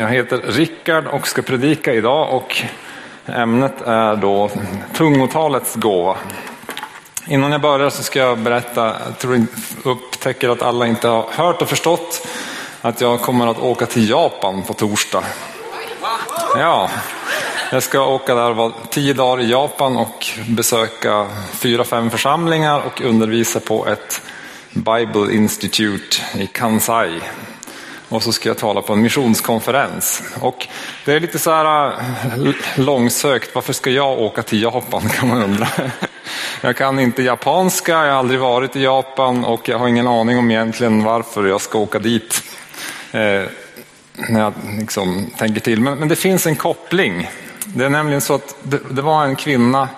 Jag heter Rickard och ska predika idag och ämnet är då tungotalets gåva. Innan jag börjar så ska jag berätta, jag tror jag upptäcker att alla inte har hört och förstått att jag kommer att åka till Japan på torsdag. Ja, jag ska åka där och vara tio dagar i Japan och besöka fyra, fem församlingar och undervisa på ett Bible Institute i Kansai och så ska jag tala på en missionskonferens. Och det är lite så här äh, långsökt, varför ska jag åka till Japan kan man undra. Jag kan inte japanska, jag har aldrig varit i Japan och jag har ingen aning om egentligen varför jag ska åka dit. Eh, när jag liksom tänker till. Men, men, det finns en koppling. Det är nämligen så att det, det var en kvinna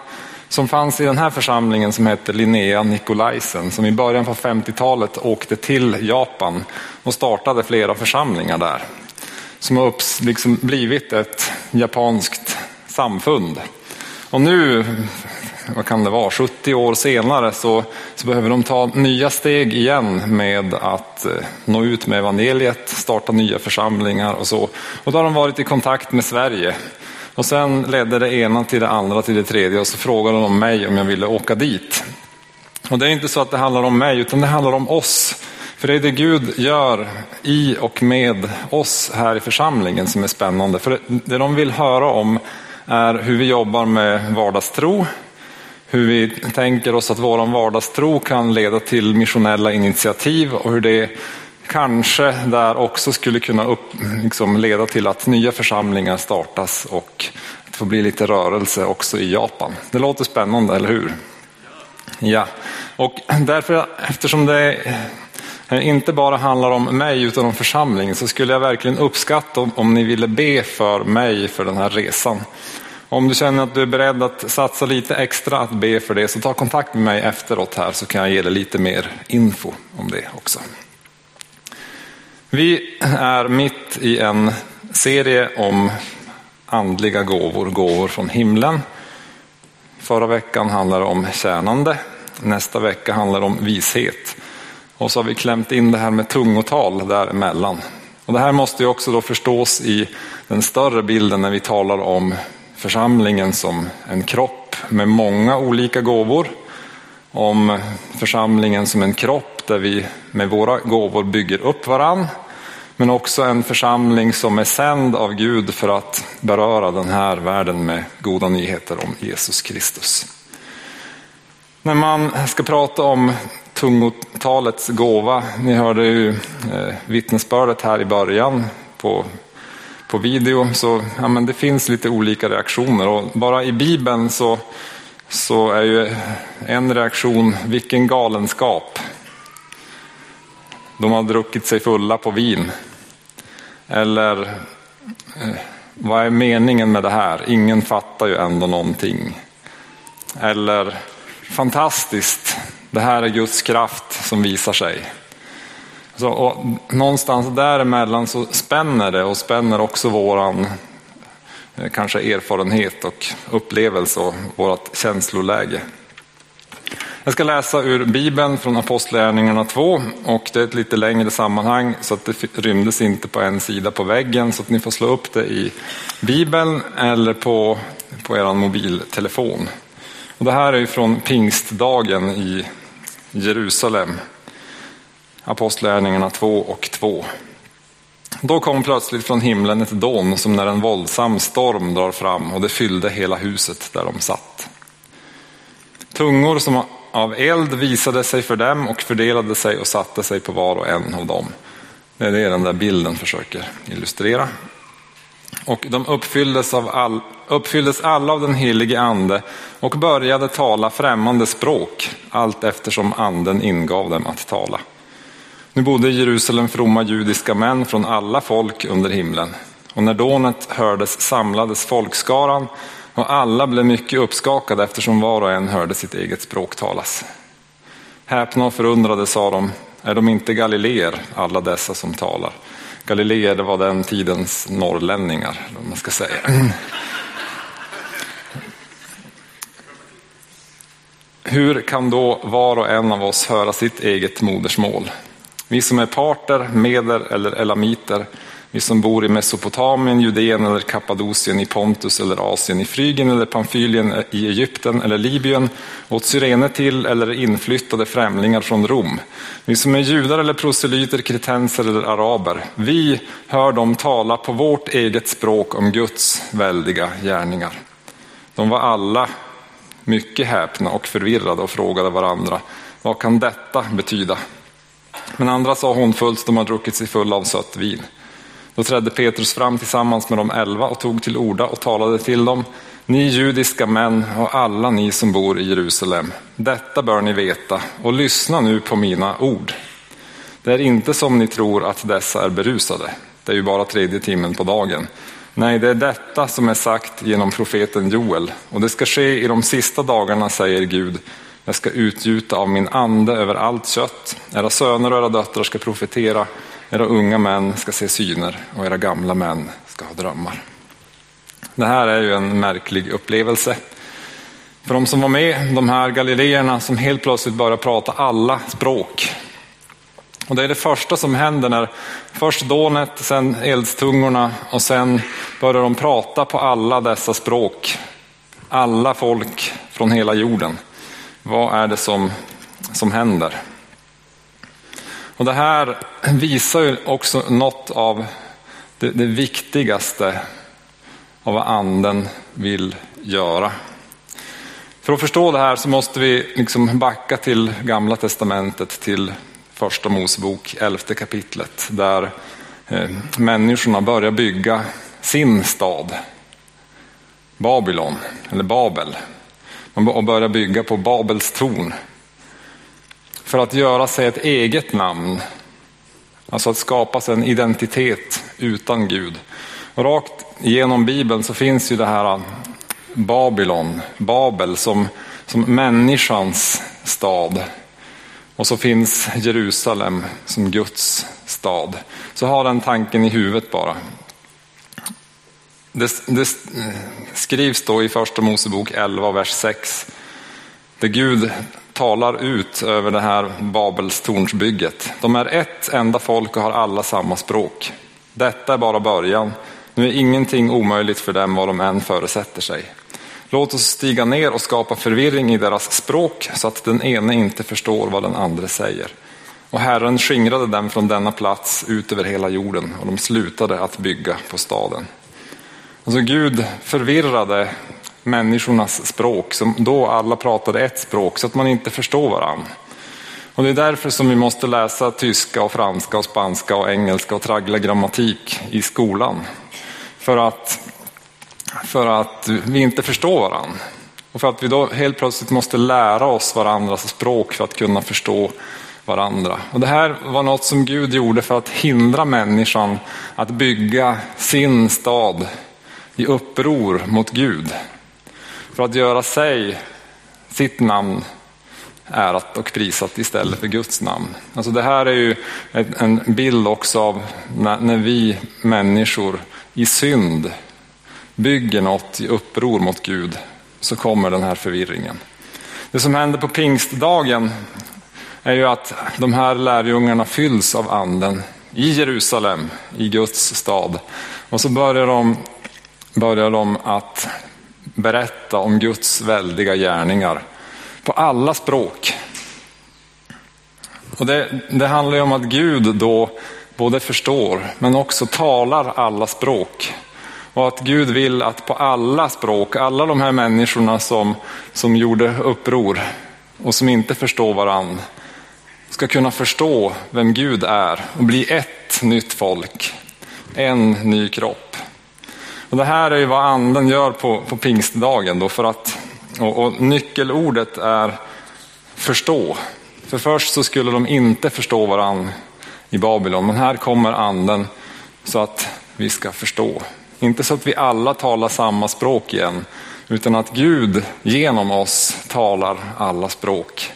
som fanns i den här församlingen som hette Linnea Nikolaisen som i början på 50-talet åkte till Japan och startade flera församlingar där. Som har liksom blivit ett japanskt samfund. Och nu, vad kan det vara, 70 år senare så, så behöver de ta nya steg igen med att eh, nå ut med evangeliet, starta nya församlingar och så. Och då har de varit i kontakt med Sverige och sen ledde det ena till det andra till det tredje och så frågade de mig om jag ville åka dit. Och det är inte så att det handlar om mig utan det handlar om oss. För det är det Gud gör i och med oss här i församlingen som är spännande. För det de vill höra om är hur vi jobbar med vardagstro, hur vi tänker oss att vår vardagstro kan leda till missionella initiativ och hur det kanske där också skulle kunna upp, liksom leda till att nya församlingar startas och att det får bli lite rörelse också i Japan. Det låter spännande, eller hur? Ja, och därför eftersom det inte bara handlar om mig utan om församlingen så skulle jag verkligen uppskatta om, om ni ville be för mig för den här resan. Om du känner att du är beredd att satsa lite extra att be för det så ta kontakt med mig efteråt här så kan jag ge dig lite mer info om det också. Vi är mitt i en serie om andliga gåvor, gåvor från himlen. Förra veckan handlade det om tjänande, nästa vecka handlar det om vishet. Och så har vi klämt in det här med tungotal däremellan. Och det här måste ju också då förstås i den större bilden när vi talar om församlingen som en kropp med många olika gåvor. Om församlingen som en kropp där vi med våra gåvor bygger upp varann. Men också en församling som är sänd av Gud för att beröra den här världen med goda nyheter om Jesus Kristus. När man ska prata om tungotalets gåva, ni hörde ju eh, vittnesbördet här i början på, på video, så ja, men det finns lite olika reaktioner och bara i Bibeln så, så är ju en reaktion, vilken galenskap. De har druckit sig fulla på vin. Eller eh, vad är meningen med det här? Ingen fattar ju ändå någonting. Eller fantastiskt, det här är Guds kraft som visar sig. Så, och någonstans däremellan så spänner det och spänner också våran eh, kanske erfarenhet och upplevelse och vårt känsloläge. Jag ska läsa ur Bibeln från Apostlagärningarna 2 och det är ett lite längre sammanhang så att det rymdes inte på en sida på väggen så att ni får slå upp det i Bibeln eller på, på er mobiltelefon. Och det här är från pingstdagen i Jerusalem. Apostlagärningarna 2 och 2. Då kom plötsligt från himlen ett dån som när en våldsam storm drar fram och det fyllde hela huset där de satt. Tungor som av eld visade sig för dem och fördelade sig och satte sig på var och en av dem. Det är det den där bilden försöker illustrera. Och de uppfylldes, av all, uppfylldes alla av den helige ande och började tala främmande språk allt eftersom anden ingav dem att tala. Nu bodde i Jerusalem fromma judiska män från alla folk under himlen. Och när dånet hördes samlades folkskaran och alla blev mycket uppskakade eftersom var och en hörde sitt eget språk talas. Häpna och förundrade sa de, är de inte galileer, alla dessa som talar? Galileer, det var den tidens norrlänningar, om man ska säga. Hur kan då var och en av oss höra sitt eget modersmål? Vi som är parter, meder eller elamiter, vi som bor i Mesopotamien, Judeen eller Kappadokien, i Pontus eller Asien, i Frygien eller Pamfylien, i Egypten eller Libyen, åt syrene till eller inflyttade främlingar från Rom. Vi som är judar eller proselyter, kretenser eller araber, vi hör dem tala på vårt eget språk om Guds väldiga gärningar. De var alla mycket häpna och förvirrade och frågade varandra, vad kan detta betyda? Men andra sa hånfullt, de har druckit sig fulla av sött vin. Då trädde Petrus fram tillsammans med de elva och tog till orda och talade till dem. Ni judiska män och alla ni som bor i Jerusalem, detta bör ni veta och lyssna nu på mina ord. Det är inte som ni tror att dessa är berusade. Det är ju bara tredje timmen på dagen. Nej, det är detta som är sagt genom profeten Joel och det ska ske i de sista dagarna, säger Gud. Jag ska utgjuta av min ande över allt kött. Era söner och era döttrar ska profetera era unga män ska se syner och era gamla män ska ha drömmar. Det här är ju en märklig upplevelse. För de som var med, de här galileerna som helt plötsligt börjar prata alla språk. Och det är det första som händer när först dånet, sen eldstungorna och sen börjar de prata på alla dessa språk. Alla folk från hela jorden. Vad är det som, som händer? Och det här visar ju också något av det, det viktigaste av vad anden vill göra. För att förstå det här så måste vi liksom backa till gamla testamentet, till första Mosebok, elfte kapitlet, där eh, människorna börjar bygga sin stad, Babylon, eller Babel. Och börjar bygga på Babels torn för att göra sig ett eget namn. Alltså att skapa sig en identitet utan Gud. Och rakt genom Bibeln så finns ju det här äh, Babylon, Babel som, som människans stad. Och så finns Jerusalem som Guds stad. Så ha den tanken i huvudet bara. Det, det äh, skrivs då i första Mosebok 11, vers 6. Där Gud talar ut över det här Babels tornsbygget. De är ett enda folk och har alla samma språk. Detta är bara början. Nu är ingenting omöjligt för dem vad de än föresätter sig. Låt oss stiga ner och skapa förvirring i deras språk så att den ene inte förstår vad den andra säger. Och Herren skingrade dem från denna plats ut över hela jorden och de slutade att bygga på staden. Alltså Gud förvirrade människornas språk, som då alla pratade ett språk, så att man inte förstår varandra. Och det är därför som vi måste läsa tyska och franska och spanska och engelska och traggla grammatik i skolan. För att, för att vi inte förstår varandra. Och för att vi då helt plötsligt måste lära oss varandras språk för att kunna förstå varandra. Och det här var något som Gud gjorde för att hindra människan att bygga sin stad i uppror mot Gud för att göra sig, sitt namn ärat och prisat istället för Guds namn. Alltså det här är ju en bild också av när vi människor i synd bygger något i uppror mot Gud så kommer den här förvirringen. Det som händer på pingstdagen är ju att de här lärjungarna fylls av anden i Jerusalem, i Guds stad. Och så börjar de, börjar de att berätta om Guds väldiga gärningar på alla språk. Och det, det handlar ju om att Gud då både förstår men också talar alla språk. Och att Gud vill att på alla språk, alla de här människorna som, som gjorde uppror och som inte förstår varann ska kunna förstå vem Gud är och bli ett nytt folk, en ny kropp. Och det här är ju vad anden gör på, på pingstdagen. Då för att, och, och nyckelordet är förstå. För först så skulle de inte förstå varandra i Babylon, men här kommer anden så att vi ska förstå. Inte så att vi alla talar samma språk igen, utan att Gud genom oss talar alla språk.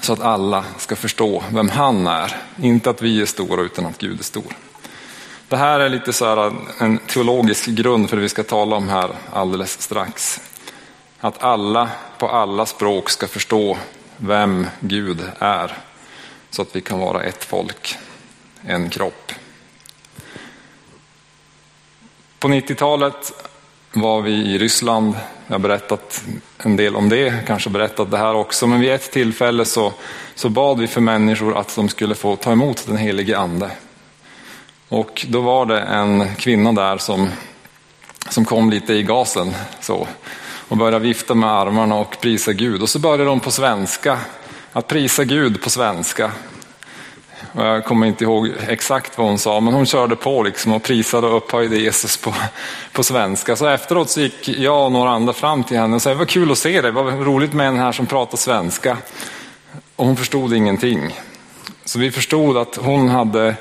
Så att alla ska förstå vem han är. Inte att vi är stora, utan att Gud är stor. Det här är lite så här en teologisk grund för det vi ska tala om här alldeles strax. Att alla på alla språk ska förstå vem Gud är. Så att vi kan vara ett folk, en kropp, På 90-talet var vi i Ryssland. Jag har berättat en del om det, kanske berättat det här också. Men vid ett tillfälle så, så bad vi för människor att de skulle få ta emot den helige ande. Och då var det en kvinna där som, som kom lite i gasen så, och började vifta med armarna och prisa Gud. Och så började de på svenska, att prisa Gud på svenska. Jag kommer inte ihåg exakt vad hon sa, men hon körde på liksom och prisade och upphöjde Jesus på, på svenska. Så efteråt så gick jag och några andra fram till henne och sa, det var kul att se dig, det var roligt med en här som pratar svenska. Och hon förstod ingenting. Så vi förstod att hon hade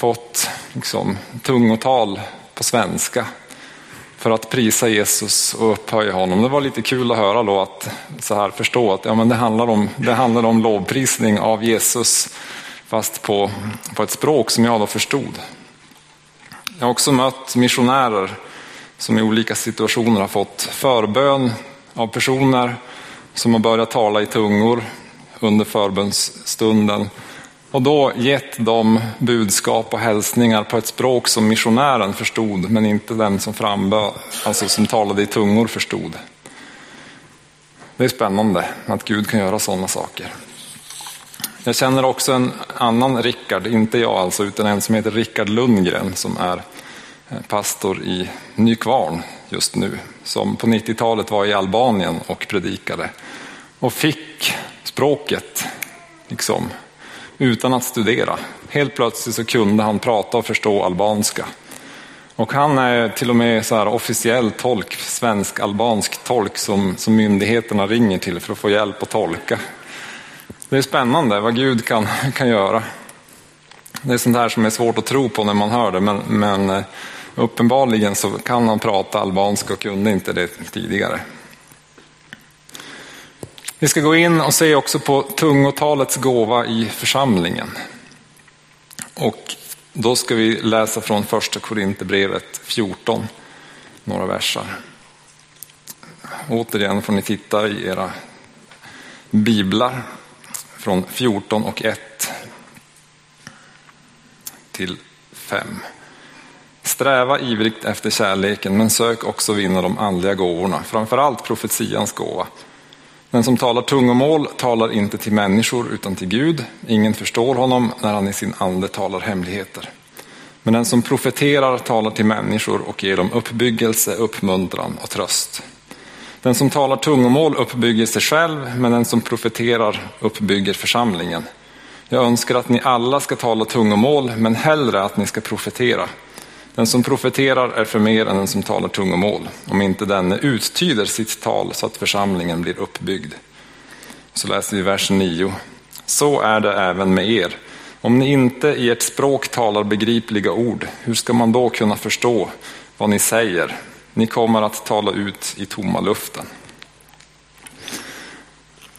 fått liksom, tungotal på svenska för att prisa Jesus och upphöja honom. Det var lite kul att höra då att så här förstå att ja, men det, handlar om, det handlar om lovprisning av Jesus fast på, på ett språk som jag då förstod. Jag har också mött missionärer som i olika situationer har fått förbön av personer som har börjat tala i tungor under förbönsstunden och då gett dem budskap och hälsningar på ett språk som missionären förstod men inte den som framböd, alltså som talade i tungor förstod. Det är spännande att Gud kan göra sådana saker. Jag känner också en annan Rickard, inte jag alltså, utan en som heter Rickard Lundgren som är eh, pastor i Nykvarn just nu. Som på 90-talet var i Albanien och predikade. Och fick språket liksom utan att studera. Helt plötsligt så kunde han prata och förstå albanska. Och han är till och med så här officiell tolk, svensk-albansk tolk som, som myndigheterna ringer till för att få hjälp att tolka. Det är spännande vad Gud kan, kan göra. Det är sånt här som är svårt att tro på när man hör det, men, men eh, uppenbarligen så kan han prata albanska och kunde inte det tidigare. Vi ska gå in och se också på tungotalets gåva i församlingen. Och då ska vi läsa från första Korinthierbrevet 14, några versar. Återigen får ni titta i era biblar från 14 och 1 till 5. Sträva ivrigt efter kärleken men sök också vinna de andliga gåvorna, framförallt profetians gåva. Den som talar tungomål talar inte till människor utan till Gud. Ingen förstår honom när han i sin ande talar hemligheter. Men den som profeterar talar till människor och ger dem uppbyggelse, uppmuntran och tröst. Den som talar tungomål uppbygger sig själv, men den som profeterar uppbygger församlingen. Jag önskar att ni alla ska tala tungomål, men hellre att ni ska profetera. Den som profeterar är för mer än den som talar tungomål, om inte denne uttyder sitt tal så att församlingen blir uppbyggd. Så läser vi vers 9. Så är det även med er. Om ni inte i ert språk talar begripliga ord, hur ska man då kunna förstå vad ni säger? Ni kommer att tala ut i tomma luften.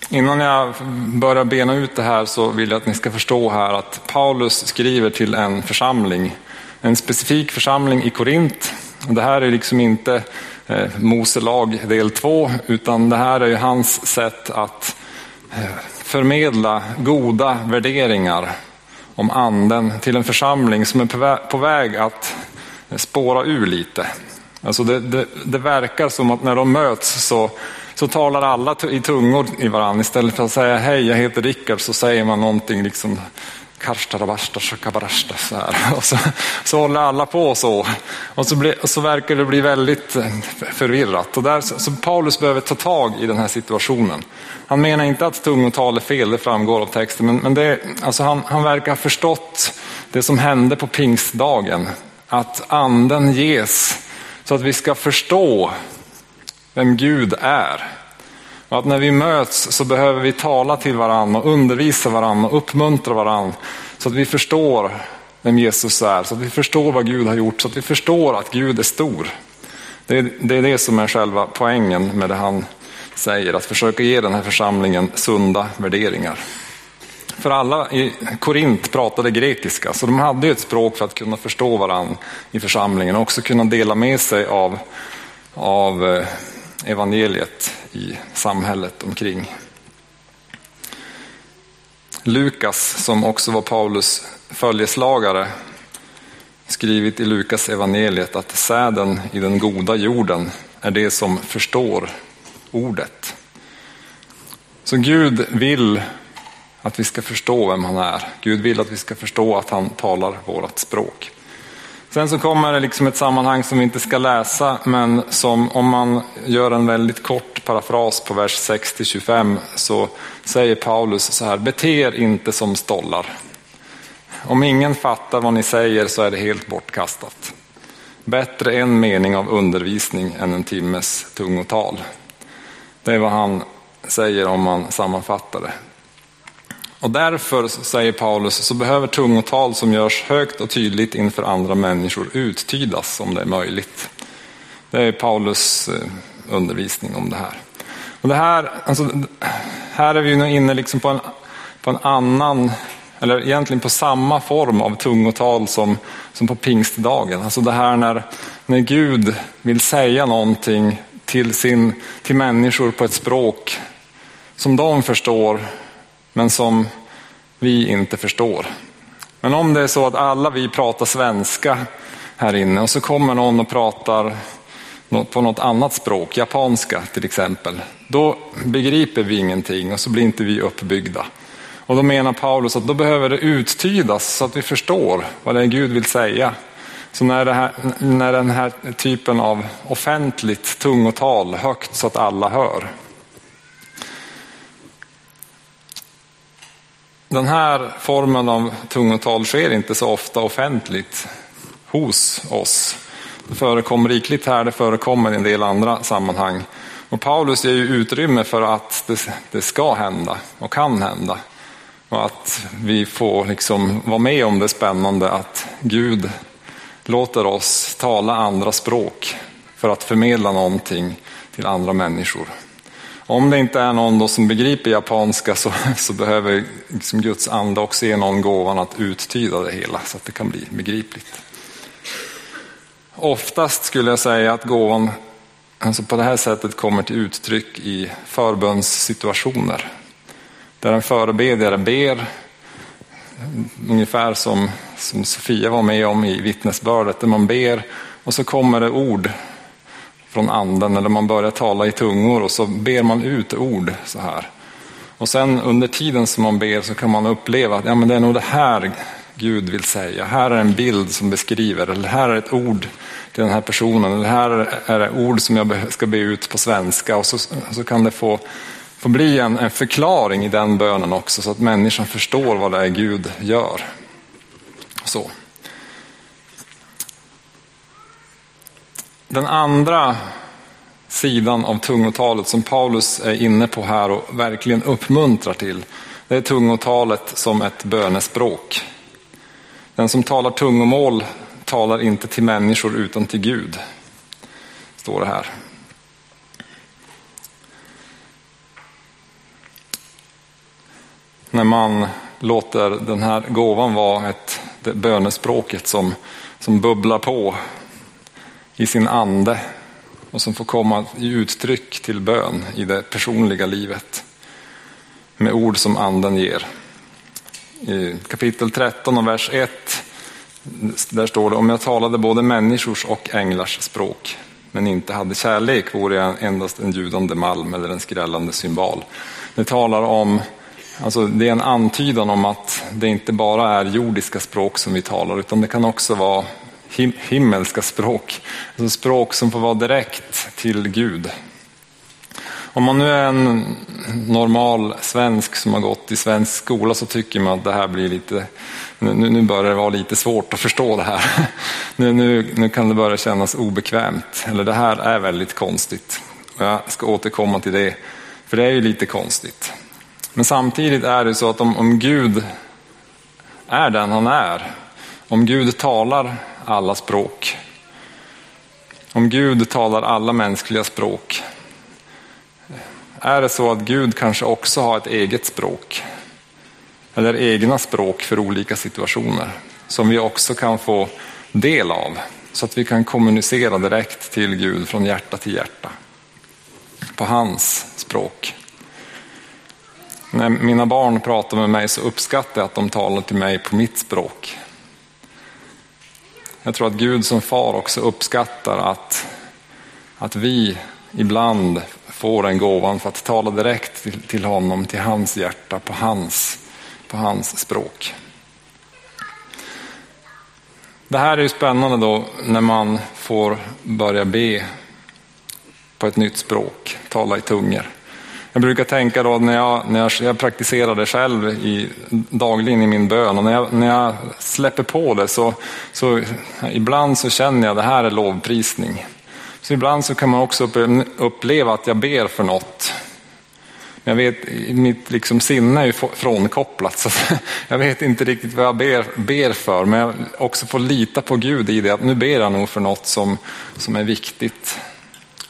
Innan jag börjar bena ut det här så vill jag att ni ska förstå här att Paulus skriver till en församling en specifik församling i Korint. Det här är liksom inte eh, Mose lag del 2 utan det här är hans sätt att eh, förmedla goda värderingar om anden till en församling som är på väg att spåra ur lite. Alltså det, det, det verkar som att när de möts så, så talar alla i tungor i varandra. Istället för att säga hej, jag heter Rickard, så säger man någonting liksom karstarabasta här. Och så, så håller alla på så. Och så, blir, och så verkar det bli väldigt eh, förvirrat. Och där, så Paulus behöver ta tag i den här situationen. Han menar inte att tungotal är fel, det framgår av texten. Men, men det, alltså han, han verkar ha förstått det som hände på pingstdagen. Att anden ges så att vi ska förstå vem Gud är. Och att när vi möts så behöver vi tala till varandra och undervisa varandra och uppmuntra varandra så att vi förstår vem Jesus är, så att vi förstår vad Gud har gjort, så att vi förstår att Gud är stor. Det är, det är det som är själva poängen med det han säger, att försöka ge den här församlingen sunda värderingar. För alla i Korint pratade grekiska, så de hade ett språk för att kunna förstå varandra i församlingen och också kunna dela med sig av, av eh, evangeliet i samhället omkring. Lukas, som också var Paulus följeslagare, skrivit i Lukas evangeliet att säden i den goda jorden är det som förstår ordet. Så Gud vill att vi ska förstå vem han är. Gud vill att vi ska förstå att han talar vårt språk. Sen så kommer det liksom ett sammanhang som vi inte ska läsa, men som om man gör en väldigt kort parafras på vers 6-25 så säger Paulus så här, bete er inte som stollar. Om ingen fattar vad ni säger så är det helt bortkastat. Bättre en mening av undervisning än en timmes tungotal. Det är vad han säger om man sammanfattar det. Och därför, säger Paulus, så behöver tungotal som görs högt och tydligt inför andra människor uttydas om det är möjligt. Det är Paulus eh, undervisning om det här. Och det här, alltså, här är vi nu inne liksom på, en, på en annan, eller egentligen på samma form av tungotal som, som på pingstdagen. Alltså det här när, när Gud vill säga någonting till, sin, till människor på ett språk som de förstår men som vi inte förstår. Men om det är så att alla vi pratar svenska här inne och så kommer någon och pratar på något annat språk, japanska till exempel, då begriper vi ingenting och så blir inte vi uppbyggda. Och då menar Paulus att då behöver det uttydas så att vi förstår vad det är Gud vill säga. Så när, här, när den här typen av offentligt tungotal högt så att alla hör, Den här formen av tungotal sker inte så ofta offentligt hos oss. Det förekommer rikligt här, det förekommer i en del andra sammanhang. Och Paulus ger ju utrymme för att det, det ska hända och kan hända. Och att vi får liksom vara med om det spännande att Gud låter oss tala andra språk för att förmedla någonting till andra människor. Om det inte är någon som begriper japanska så, så behöver liksom Guds ande också ge någon gåvan att uttyda det hela så att det kan bli begripligt. Oftast skulle jag säga att gåvan alltså på det här sättet kommer till uttryck i förbönssituationer. Där en förebedjare ber, ungefär som, som Sofia var med om i vittnesbördet, där man ber och så kommer det ord från anden eller man börjar tala i tungor och så ber man ut ord så här. Och sen under tiden som man ber så kan man uppleva att ja, men det är nog det här Gud vill säga. Här är en bild som beskriver, eller här är ett ord till den här personen, eller här är det ord som jag ska be ut på svenska. Och så, så kan det få, få bli en, en förklaring i den bönen också, så att människan förstår vad det är Gud gör. Så. Den andra sidan av tungotalet som Paulus är inne på här och verkligen uppmuntrar till, det är tungotalet som ett bönespråk. Den som talar tungomål talar inte till människor utan till Gud, står det här. När man låter den här gåvan vara ett, det bönespråket som, som bubblar på i sin ande och som får komma i uttryck till bön i det personliga livet med ord som anden ger. I kapitel 13 och vers 1 där står det om jag talade både människors och änglars språk men inte hade kärlek vore jag endast en ljudande malm eller en skrällande symbol. Det talar om, alltså det är en antydan om att det inte bara är jordiska språk som vi talar utan det kan också vara him himmelska språk. Alltså språk som får vara direkt till Gud. Om man nu är en normal svensk som har gått i svensk skola så tycker man att det här blir lite, nu, nu börjar det vara lite svårt att förstå det här. Nu, nu, nu kan det börja kännas obekvämt, eller det här är väldigt konstigt. Jag ska återkomma till det, för det är ju lite konstigt. Men samtidigt är det så att om, om Gud är den han är, om Gud talar alla språk. Om Gud talar alla mänskliga språk. Är det så att Gud kanske också har ett eget språk? Eller egna språk för olika situationer som vi också kan få del av så att vi kan kommunicera direkt till Gud från hjärta till hjärta. På hans språk. När mina barn pratar med mig så uppskattar jag att de talar till mig på mitt språk jag tror att Gud som far också uppskattar att, att vi ibland får en gåvan för att tala direkt till, till honom, till hans hjärta, på hans, på hans språk. Det här är ju spännande då när man får börja be på ett nytt språk, tala i tungor. Jag brukar tänka då när jag, när jag, jag praktiserar det själv i, dagligen i min bön och när jag, när jag släpper på det så, så ibland så känner jag att det här är lovprisning. Så ibland så kan man också uppleva att jag ber för något. Jag vet, mitt liksom sinne är ju frånkopplat så jag vet inte riktigt vad jag ber, ber för. Men jag också får lita på Gud i det att nu ber jag nog för något som, som är viktigt.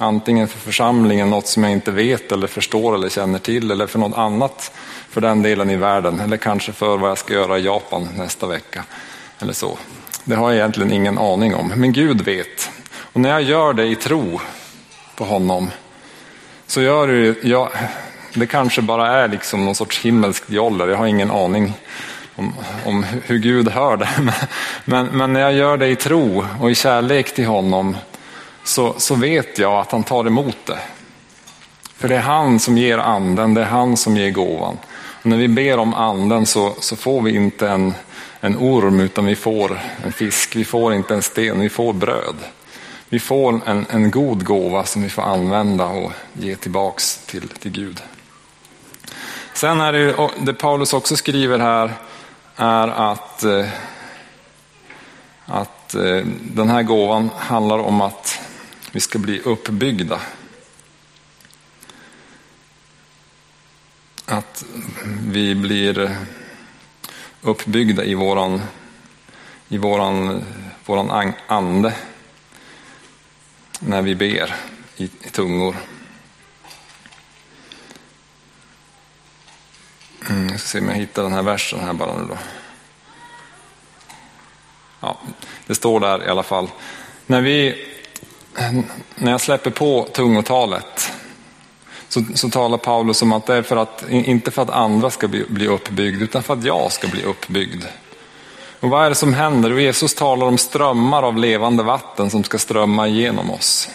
Antingen för församlingen, något som jag inte vet eller förstår eller känner till eller för något annat för den delen i världen. Eller kanske för vad jag ska göra i Japan nästa vecka. Eller så. Det har jag egentligen ingen aning om, men Gud vet. Och när jag gör det i tro på honom så gör det, jag, det kanske bara är liksom någon sorts himmelskt joller, jag har ingen aning om, om hur Gud hör det. Men, men, när jag gör det i tro och i kärlek till honom så, så vet jag att han tar emot det. För det är han som ger anden, det är han som ger gåvan. Och när vi ber om anden så, så får vi inte en, en orm utan vi får en fisk, vi får inte en sten, vi får bröd. Vi får en, en god gåva som vi får använda och ge tillbaks till, till Gud. Sen är det, det Paulus också skriver här är att, eh, att eh, den här gåvan handlar om att vi ska bli uppbyggda. Att vi blir uppbyggda i våran, i våran, våran ande när vi ber i, i tungor. Mm, jag ska se om jag hittar den här versen här bara nu då. Ja, det står där i alla fall. När, vi, Ehm, när jag släpper på tungotalet så, så talar Paulus om att det är för att, inte för att andra ska bli, bli uppbyggd utan för att jag ska bli uppbyggd. Och vad är det som händer? Jesus talar om strömmar av levande vatten som ska strömma igenom oss.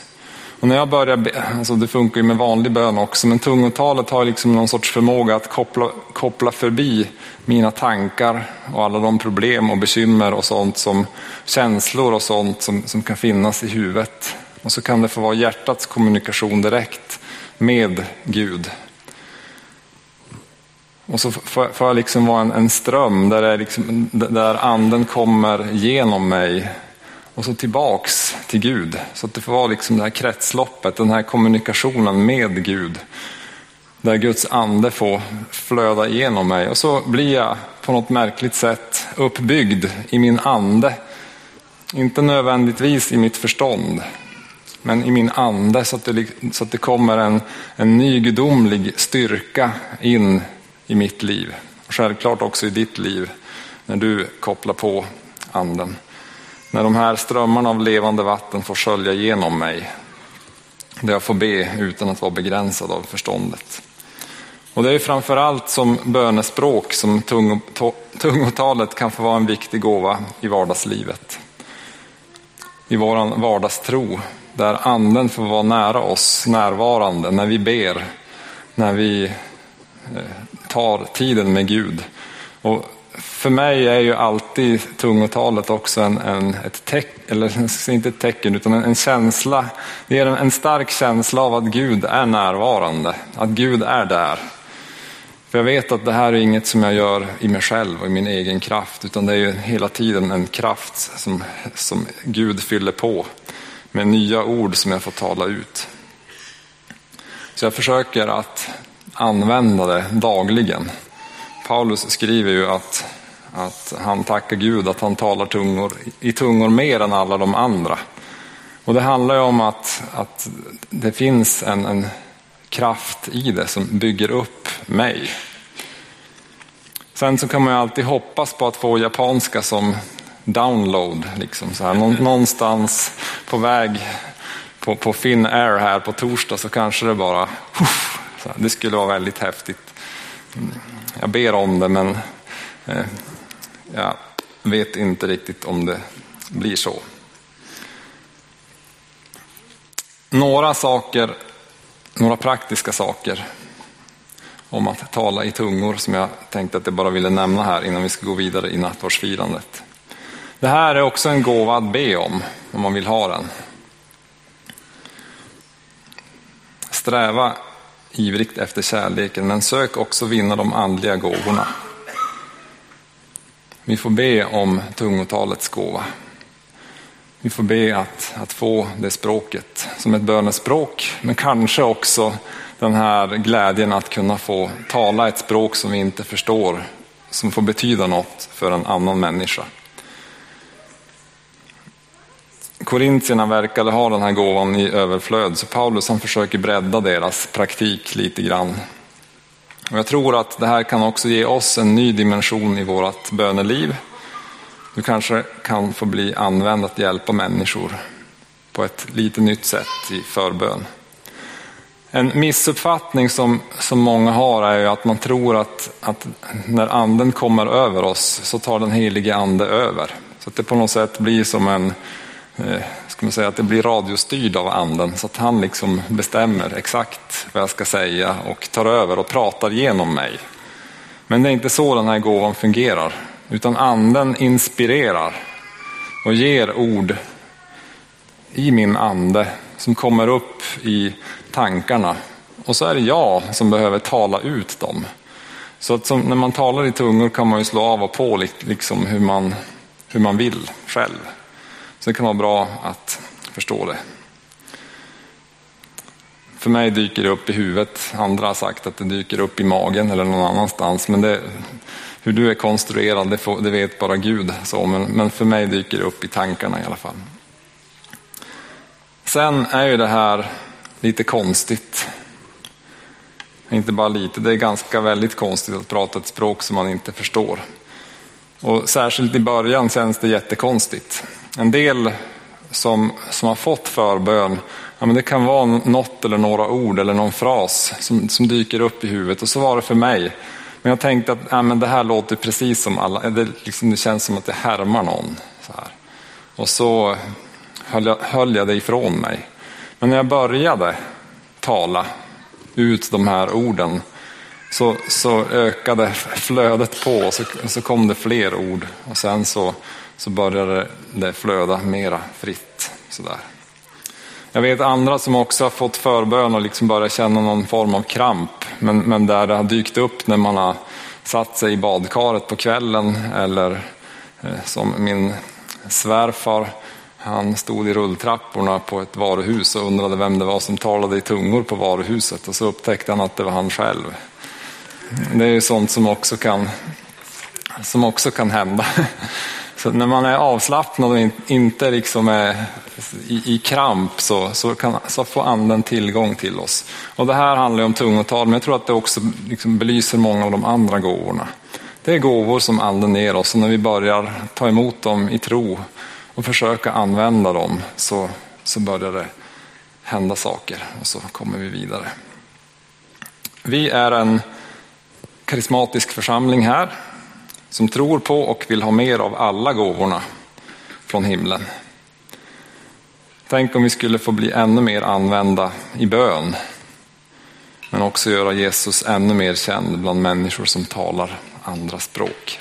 Och när jag börjar be, alltså det funkar ju med vanlig bön också, men tungotalet har liksom någon sorts förmåga att koppla, koppla förbi mina tankar och alla de problem och bekymmer och sånt som känslor och sånt som, som kan finnas i huvudet. Och så kan det få vara hjärtats kommunikation direkt med Gud. Och så får, jag liksom vara en, en ström där, det liksom, där anden kommer genom mig och så tillbaks till Gud. Så att det får vara liksom det här kretsloppet, den här kommunikationen med Gud. Där Guds ande får flöda igenom mig och så blir jag på något märkligt sätt uppbyggd i min ande. Inte nödvändigtvis i mitt förstånd, men i min ande så att det, så att det kommer en, en ny gudomlig styrka in i mitt liv. Och självklart också i ditt liv när du kopplar på anden. När de här strömmarna av levande vatten får skölja igenom mig. Där jag får be utan att vara begränsad av förståndet. Och det är framförallt som bönespråk som tungotalet kan få vara en viktig gåva i vardagslivet. I vår vardagstro, där anden får vara nära oss, närvarande, när vi ber, när vi eh, tar tiden med Gud. Och för mig är ju alltid tungotalet också en, en, ett tecken, eller inte ett tecken, utan en, en känsla. Det ger en, en stark känsla av att Gud är närvarande, att Gud är där. För jag vet att det här är inget som jag gör i mig själv och i min egen kraft, utan det är ju hela tiden en kraft som, som Gud fyller på med nya ord som jag får tala ut. Så jag försöker att använda det dagligen. Paulus skriver ju att, att han tackar Gud att han talar tungor, i tungor mer än alla de andra. Och det handlar ju om att, att det finns en, en kraft i det som bygger upp mig. Sen så kan man ju alltid hoppas på att få japanska som download. Liksom så här. Någonstans på väg på, på Finnair här på torsdag så kanske det bara det skulle vara väldigt häftigt. Jag ber om det men eh, jag vet inte riktigt om det blir så. Några saker, några praktiska saker om att tala i tungor som jag tänkte att jag bara ville nämna här innan vi ska gå vidare i nattvardsfirandet. Det här är också en gåva att be om, om man vill ha den. Sträva ivrigt efter kärleken, men sök också vinna de andliga gåvorna. Vi får be om tungotalets gåva. Vi får be att, att få det språket som ett bönespråk, men kanske också den här glädjen att kunna få tala ett språk som vi inte förstår, som får betyda något för en annan människa. Korintierna verkade ha den här gåvan i överflöd, så Paulus han försöker bredda deras praktik lite grann. Och jag tror att det här kan också ge oss en ny dimension i vårt böneliv. Du kanske kan få bli använd att hjälpa människor på ett lite nytt sätt i förbön. En missuppfattning som, som många har är ju att man tror att, att när anden kommer över oss så tar den helige ande över. Så att det på något sätt blir som en, Eh, ska man säga, att det blir radiostyrd av anden. Så att han liksom bestämmer exakt vad jag ska säga och tar över och pratar genom mig. Men det är inte så den här gåvan fungerar. Utan anden inspirerar och ger ord i min ande som kommer upp i tankarna. Och så är det jag som behöver tala ut dem. Så att som, när man talar i tungor kan man ju slå av och på liksom hur, man, hur man vill själv. Så det kan vara bra att förstå det. För mig dyker det upp i huvudet. Andra har sagt att det dyker upp i magen eller någon annanstans. Men det, hur du är konstruerad, det, får, det vet bara Gud. Så, men, men för mig dyker det upp i tankarna i alla fall. Sen är ju det här lite konstigt. Inte bara lite, det är ganska väldigt konstigt att prata ett språk som man inte förstår. Och särskilt i början känns det jättekonstigt. En del som, som har fått förbön, ja, men det kan vara något eller några ord eller någon fras som, som dyker upp i huvudet. Och så var det för mig. Men jag tänkte att ja, men det här låter precis som alla, det, liksom, det känns som att det härmar någon. Så här. Och så höll jag, höll jag det ifrån mig. Men när jag började tala ut de här orden så, så ökade flödet på och så, så kom det fler ord. Och sen så, så började det flöda mera fritt. Sådär. Jag vet andra som också har fått förbön och liksom börjat känna någon form av kramp. Men, men där det har dykt upp när man har satt sig i badkaret på kvällen eller eh, som min svärfar han stod i rulltrapporna på ett varuhus och undrade vem det var som talade i tungor på varuhuset och så upptäckte han att det var han själv. Det är ju sånt som också kan, som också kan hända. Så när man är avslappnad och inte liksom är i, i kramp så, så, kan, så får anden tillgång till oss. Och det här handlar om tungotal, men jag tror att det också liksom belyser många av de andra gåvorna. Det är gåvor som anden ger oss och när vi börjar ta emot dem i tro och försöka använda dem så, så börjar det hända saker och så kommer vi vidare. Vi är en karismatisk församling här som tror på och vill ha mer av alla gåvorna från himlen. Tänk om vi skulle få bli ännu mer använda i bön, men också göra Jesus ännu mer känd bland människor som talar andra språk.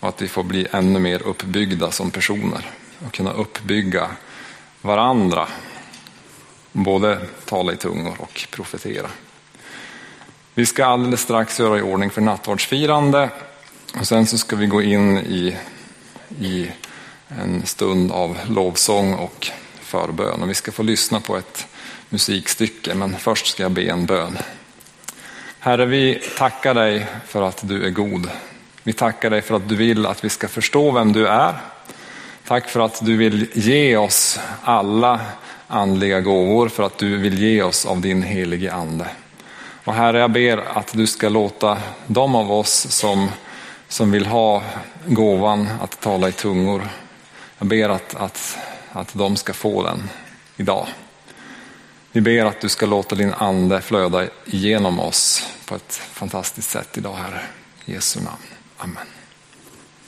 Och att vi får bli ännu mer uppbyggda som personer och kunna uppbygga varandra. Både tala i tungor och profetera. Vi ska alldeles strax göra i ordning för nattvardsfirande och sen så ska vi gå in i, i en stund av lovsång och förbön. Och vi ska få lyssna på ett musikstycke, men först ska jag be en bön. Herre, vi tackar dig för att du är god. Vi tackar dig för att du vill att vi ska förstå vem du är. Tack för att du vill ge oss alla andliga gåvor, för att du vill ge oss av din helige ande. Och Herre, jag ber att du ska låta de av oss som, som vill ha gåvan att tala i tungor, jag ber att, att, att de ska få den idag. Vi ber att du ska låta din ande flöda igenom oss på ett fantastiskt sätt idag, Herre. I Jesu namn. Amen.